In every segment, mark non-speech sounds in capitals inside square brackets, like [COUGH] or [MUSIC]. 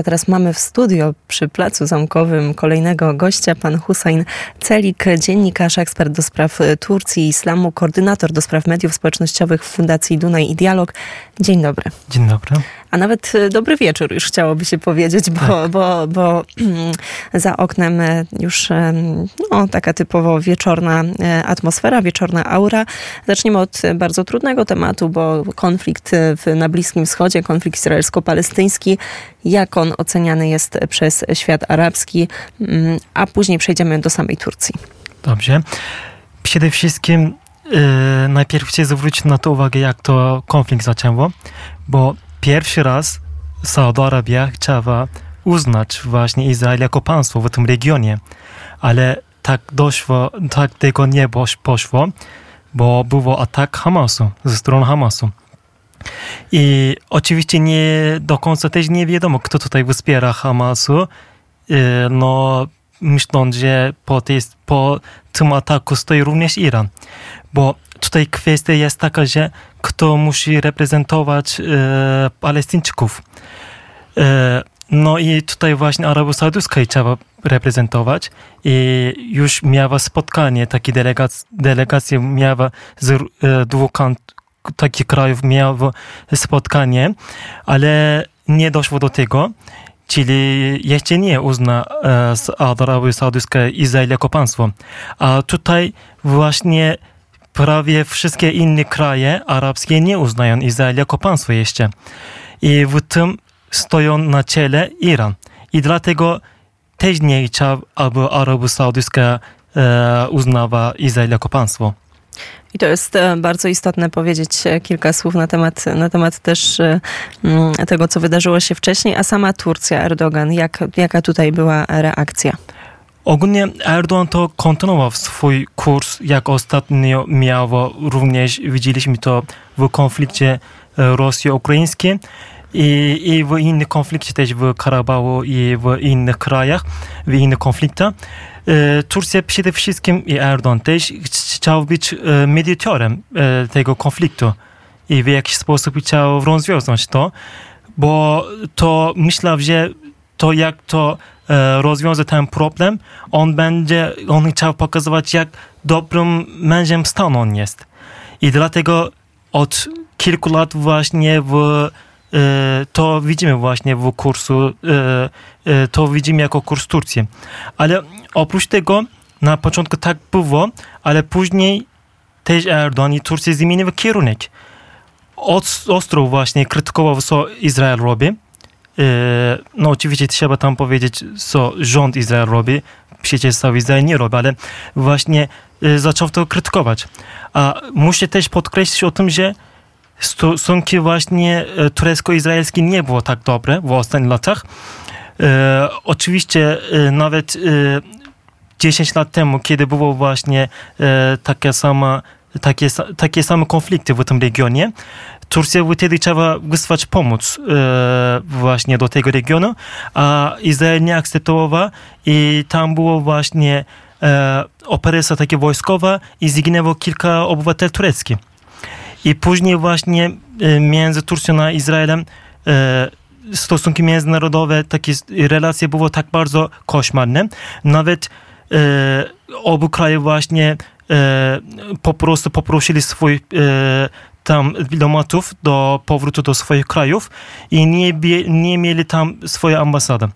A teraz mamy w studio przy Placu Zamkowym kolejnego gościa, pan Hussein Celik, dziennikarz, ekspert do spraw Turcji i islamu, koordynator do spraw mediów społecznościowych w Fundacji Dunaj i Dialog. Dzień dobry. Dzień dobry. A nawet e, dobry wieczór już chciałoby się powiedzieć, bo, tak. bo, bo [CLEARS THROAT] za oknem e, już e, no, taka typowo wieczorna atmosfera, wieczorna aura. Zaczniemy od bardzo trudnego tematu, bo konflikt w, na Bliskim Wschodzie, konflikt izraelsko-palestyński, jak on oceniany jest przez świat arabski, mm, a później przejdziemy do samej Turcji. Dobrze. Przede wszystkim yy, najpierw chcę zwrócić na to uwagę, jak to konflikt zaczęło, bo pierwszy raz Saudia Arabia chciała uznać właśnie Izrael jako państwo w tym regionie, ale tak doszło, tak tego nie poszło, bo było atak Hamasu, ze strony Hamasu. I oczywiście nie do końca też nie wiadomo, kto tutaj wspiera Hamasu. No, myśląc, że po, tej, po tym ataku stoi również Iran. Bo tutaj kwestia jest taka, że kto musi reprezentować e, Palestyńczyków. E, no i tutaj właśnie Arabia Saudyjska trzeba reprezentować i już miała spotkanie, takie delegac, delegacje miała z e, dwóch takich krajów miało spotkanie, ale nie doszło do tego, czyli jeszcze nie uzna e, Arabia Saudyjska Izrael jako państwo. A tutaj właśnie prawie wszystkie inne kraje arabskie nie uznają Izrael jako państwo jeszcze. I w tym stoją na czele Iran. I dlatego też nie chciał, aby Arabia Saudyjska e, uznała Izrael jako państwo. I to jest e, bardzo istotne powiedzieć e, kilka słów na temat, na temat też e, tego, co wydarzyło się wcześniej, a sama Turcja, Erdogan, jak, jaka tutaj była reakcja? Ogólnie Erdogan to kontynuował swój kurs, jak ostatnio miało również, widzieliśmy to w konflikcie Rosji-Ukraińskiej i, i w innych konflikcie też w Karabachu i w innych krajach, w innych konfliktach. Turcja przede wszystkim i Erdogan też chciał być mediatorem tego konfliktu i w jakiś sposób chciał rozwiązać to, bo to myślał, że to jak to rozwiąże ten problem, on będzie, on chciał pokazywać, jak dobrym mężem stanu on jest. I dlatego od kilku lat właśnie w to widzimy właśnie w kursu, to widzimy jako kurs Turcji. Ale oprócz tego na początku tak było, ale później też Erdogan i Turcja zmieniły kierunek. Ostro właśnie krytykował, co Izrael robi. No oczywiście trzeba tam powiedzieć, co rząd Izrael robi. Przecież cały Izrael nie robi, ale właśnie zaczął to krytykować. A muszę też podkreślić o tym, że stosunki właśnie e, turecko-izraelskie nie było tak dobre w ostatnich latach. E, oczywiście e, nawet e, 10 lat temu, kiedy było właśnie e, taka sama, takie, takie same konflikty w tym regionie, Turcja wtedy trzeba wysłać pomoc e, właśnie do tego regionu, a Izrael nie akceptował i tam było właśnie e, operacja taka wojskowa i zginęło kilka obywateli tureckich. I później właśnie e, między Turcją a Izraelem e, stosunki międzynarodowe, takie relacje były tak bardzo koszmarne. Nawet e, obu kraje właśnie po prostu poprosili swój tam dyplomatów do powrotu do swoich krajów i nie, nie mieli tam swojej ambasady.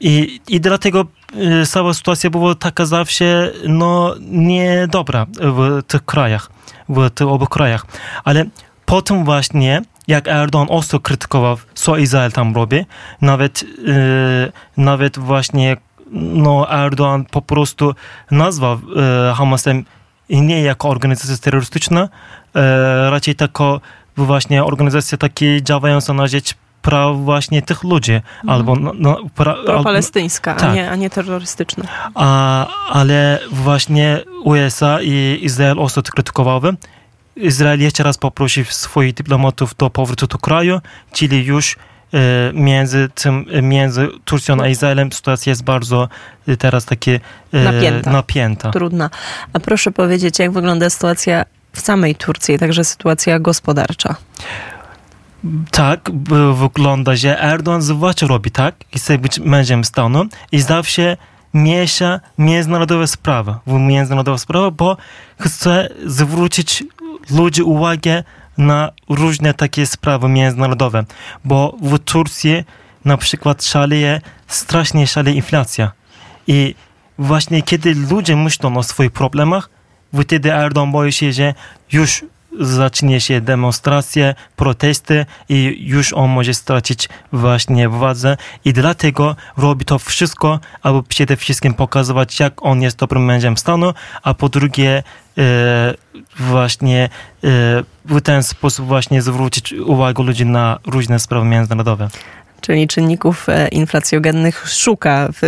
I, I dlatego cała sytuacja była taka zawsze no, niedobra w tych krajach w tych obu krajach. Ale potem właśnie, jak Erdogan ostro krytykował, co Izrael tam robi, nawet, nawet właśnie no, Erdogan po prostu nazwał yy, Hamasem nie jako organizację terrorystyczną, yy, raczej jako właśnie organizacja takie działająca na rzecz praw właśnie tych ludzi. Mhm. Albo no, pra, Pro-palestyńska, tak. a, nie, a nie terrorystyczna. A, ale właśnie USA i Izrael ostro krytykowały. Izrael jeszcze raz poprosił swoich dyplomatów do powrotu do kraju, czyli już e, między tym, między Turcją a Izraelem sytuacja jest bardzo e, teraz takie e, napięta. napięta. Trudna. A proszę powiedzieć, jak wygląda sytuacja w samej Turcji, także sytuacja gospodarcza? tak wygląda, że Erdogan zwłaszcza robi tak chce być mężem stanu i zawsze miesza międzynarodowe sprawy w międzynarodowe sprawy, bo chce zwrócić ludzi uwagę na różne takie sprawy międzynarodowe, bo w Turcji na przykład szaleje, strasznie szaleje inflacja. I właśnie kiedy ludzie myślą o swoich problemach, wtedy Erdogan boi się, że już zacznie się demonstracje, protesty i już on może stracić właśnie władzę. I dlatego robi to wszystko, aby przede wszystkim pokazywać, jak on jest dobrym mężem stanu, a po drugie e, właśnie e, w ten sposób właśnie zwrócić uwagę ludzi na różne sprawy międzynarodowe czyli czynników e, inflacjogennych, szuka w,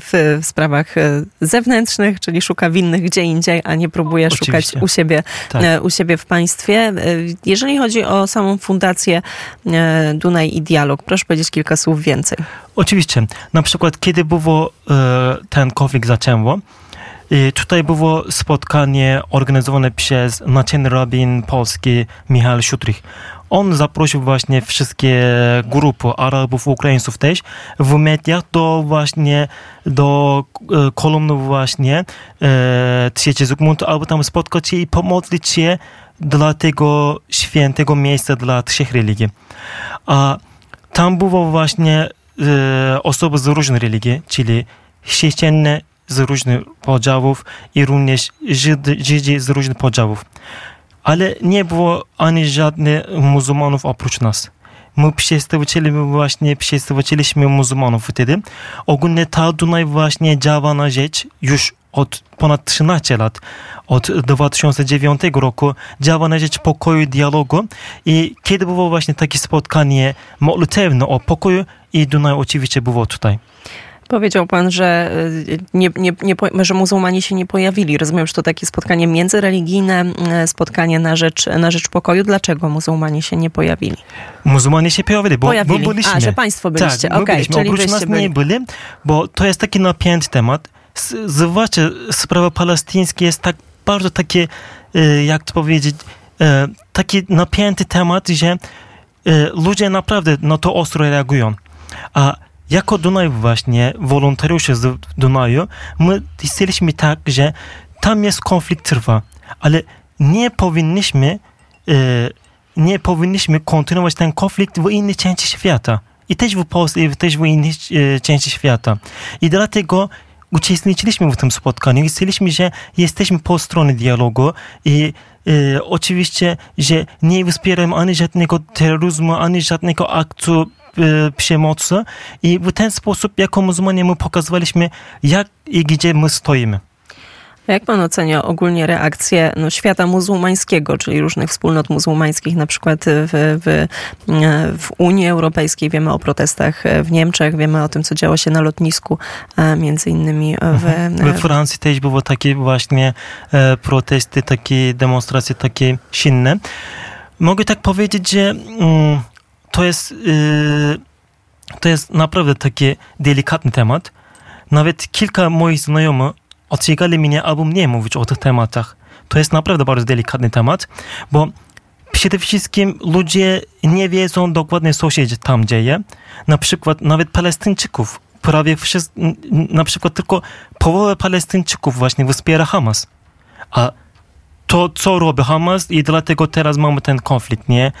w, sprawach e, zewnętrznych, czyli szuka winnych gdzie indziej, a nie próbuje Oczywiście. szukać u siebie, tak. E, u siebie w państwie. Jeżeli chodzi o samą fundację Dunaj i Dialog, proszę powiedzieć kilka słów więcej. Oczywiście. Na przykład, kiedy było ten konflikt zaczęło, Tutaj było spotkanie organizowane przez Naczelny Rabin Polski Michał Szutrich. On zaprosił właśnie wszystkie grupy Arabów, Ukraińców też w mediach do właśnie do e, kolumny właśnie e, trzeciej Zygmunta, aby tam spotkać się i pomodlić się dla tego świętego miejsca dla trzech religii. A tam było właśnie e, osoby z różnych religii, czyli chrześcijanie z różnych podziałów i również Żydzi, Żydzi z różnych podziałów ale nie było ani żadnych muzułmanów oprócz nas. My przedstawicielami właśnie przedstawicieliśmy muzułmanów wtedy. Ogólnie ta Dunaj właśnie działa na rzecz już od ponad 13 lat, od 2009 roku działa na rzecz pokoju dialogu i kiedy było właśnie takie spotkanie modlitewne o pokoju i Dunaj oczywiście było tutaj. Powiedział pan, że, y, nie, nie, nie, że muzułmanie się nie pojawili. Rozumiem, że to takie spotkanie międzyreligijne, y, spotkanie na rzecz, na rzecz pokoju. Dlaczego muzułmanie się nie pojawili? Muzułmanie się pojawili, bo, pojawili. bo byliśmy. A, że państwo byliście. Tak, okay, byliśmy. Czyli Oprócz nas byli. nie byli, bo to jest taki napięty temat. Zwłaszcza sprawa palestyńska jest tak bardzo takie, y, jak to powiedzieć, taki napięty temat, że ludzie naprawdę na to ostro reagują. A jako Dunaj właśnie, wolontariusze z Dunaju, my chcieliśmy tak, że tam jest konflikt trwa, ale nie powinniśmy e, nie powinniśmy kontynuować ten konflikt w innej części świata. I też w Polsce, i też w innej e, części świata. I dlatego uczestniczyliśmy w tym spotkaniu chcieliśmy, że jesteśmy po stronie dialogu i e, oczywiście, że nie wspieramy ani żadnego terroryzmu, ani żadnego aktu przemocy i w ten sposób jako muzułmanie my pokazywaliśmy jak i gdzie my stoimy. Jak pan ocenia ogólnie reakcję no, świata muzułmańskiego, czyli różnych wspólnot muzułmańskich, na przykład w, w, w, Unii Europejskiej? Wiemy o protestach w Niemczech, wiemy o tym, co działo się na lotnisku, między innymi w... Mhm. We Francji też było takie właśnie e, protesty, takie demonstracje, takie silne. Mogę tak powiedzieć, że mm, to jest, yy, to jest naprawdę taki delikatny temat. Nawet kilka moich znajomych ostrzegali mnie, aby nie mówić o tych tematach. To jest naprawdę bardzo delikatny temat, bo przede wszystkim ludzie nie wiedzą dokładnie, co się tam dzieje. Na przykład nawet Palestyńczyków, prawie wszyscy, na przykład tylko połowa Palestyńczyków właśnie wspiera Hamas. A to, co robi Hamas i dlatego teraz mamy ten konflikt, nie?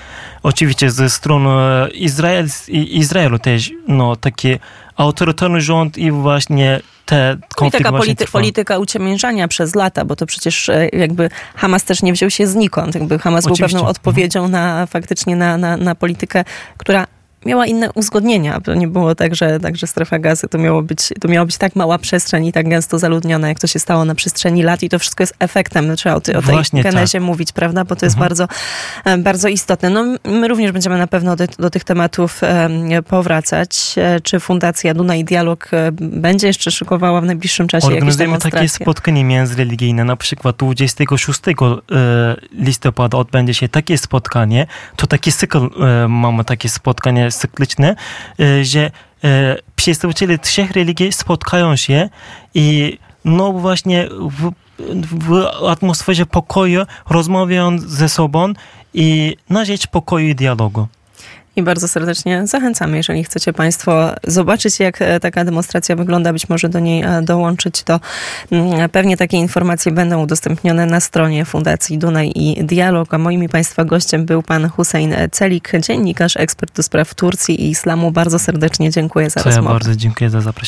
Oczywiście ze strony Izrael, Izraelu też, no, taki autorytarny rząd i właśnie te konflikty I taka polity, polityka uciemiężania przez lata, bo to przecież e, jakby Hamas też nie wziął się znikąd. Jakby Hamas Oczywiście. był pewną odpowiedzią na faktycznie na, na, na politykę, która miała inne uzgodnienia. To nie było tak, że, tak, że strefa gazy to miało, być, to miało być tak mała przestrzeń i tak gęsto zaludniona, jak to się stało na przestrzeni lat i to wszystko jest efektem. No, trzeba o, ty, o tej Właśnie genezie tak. mówić, prawda? Bo to jest mhm. bardzo, e, bardzo istotne. No, my również będziemy na pewno do, do tych tematów e, powracać. E, czy Fundacja Duna i Dialog będzie jeszcze szykowała w najbliższym czasie jakieś demonstracje? takie spotkanie międzyreligijne. Na przykład 26 listopada odbędzie się takie spotkanie. To taki cykl mamy takie spotkanie cykliczne, e, że e, przedstawiciele trzech religii spotkają się i no właśnie w, w atmosferze pokoju rozmawiają ze sobą i na rzecz pokoju i dialogu. I bardzo serdecznie zachęcamy, jeżeli chcecie Państwo zobaczyć, jak e, taka demonstracja wygląda, być może do niej e, dołączyć, to mm, pewnie takie informacje będą udostępnione na stronie Fundacji Dunaj i Dialog. A moim i Państwa gościem był pan Hussein Celik, dziennikarz, ekspert do spraw Turcji i islamu. Bardzo serdecznie dziękuję za To ja rozmowę. bardzo dziękuję za zaproszenie.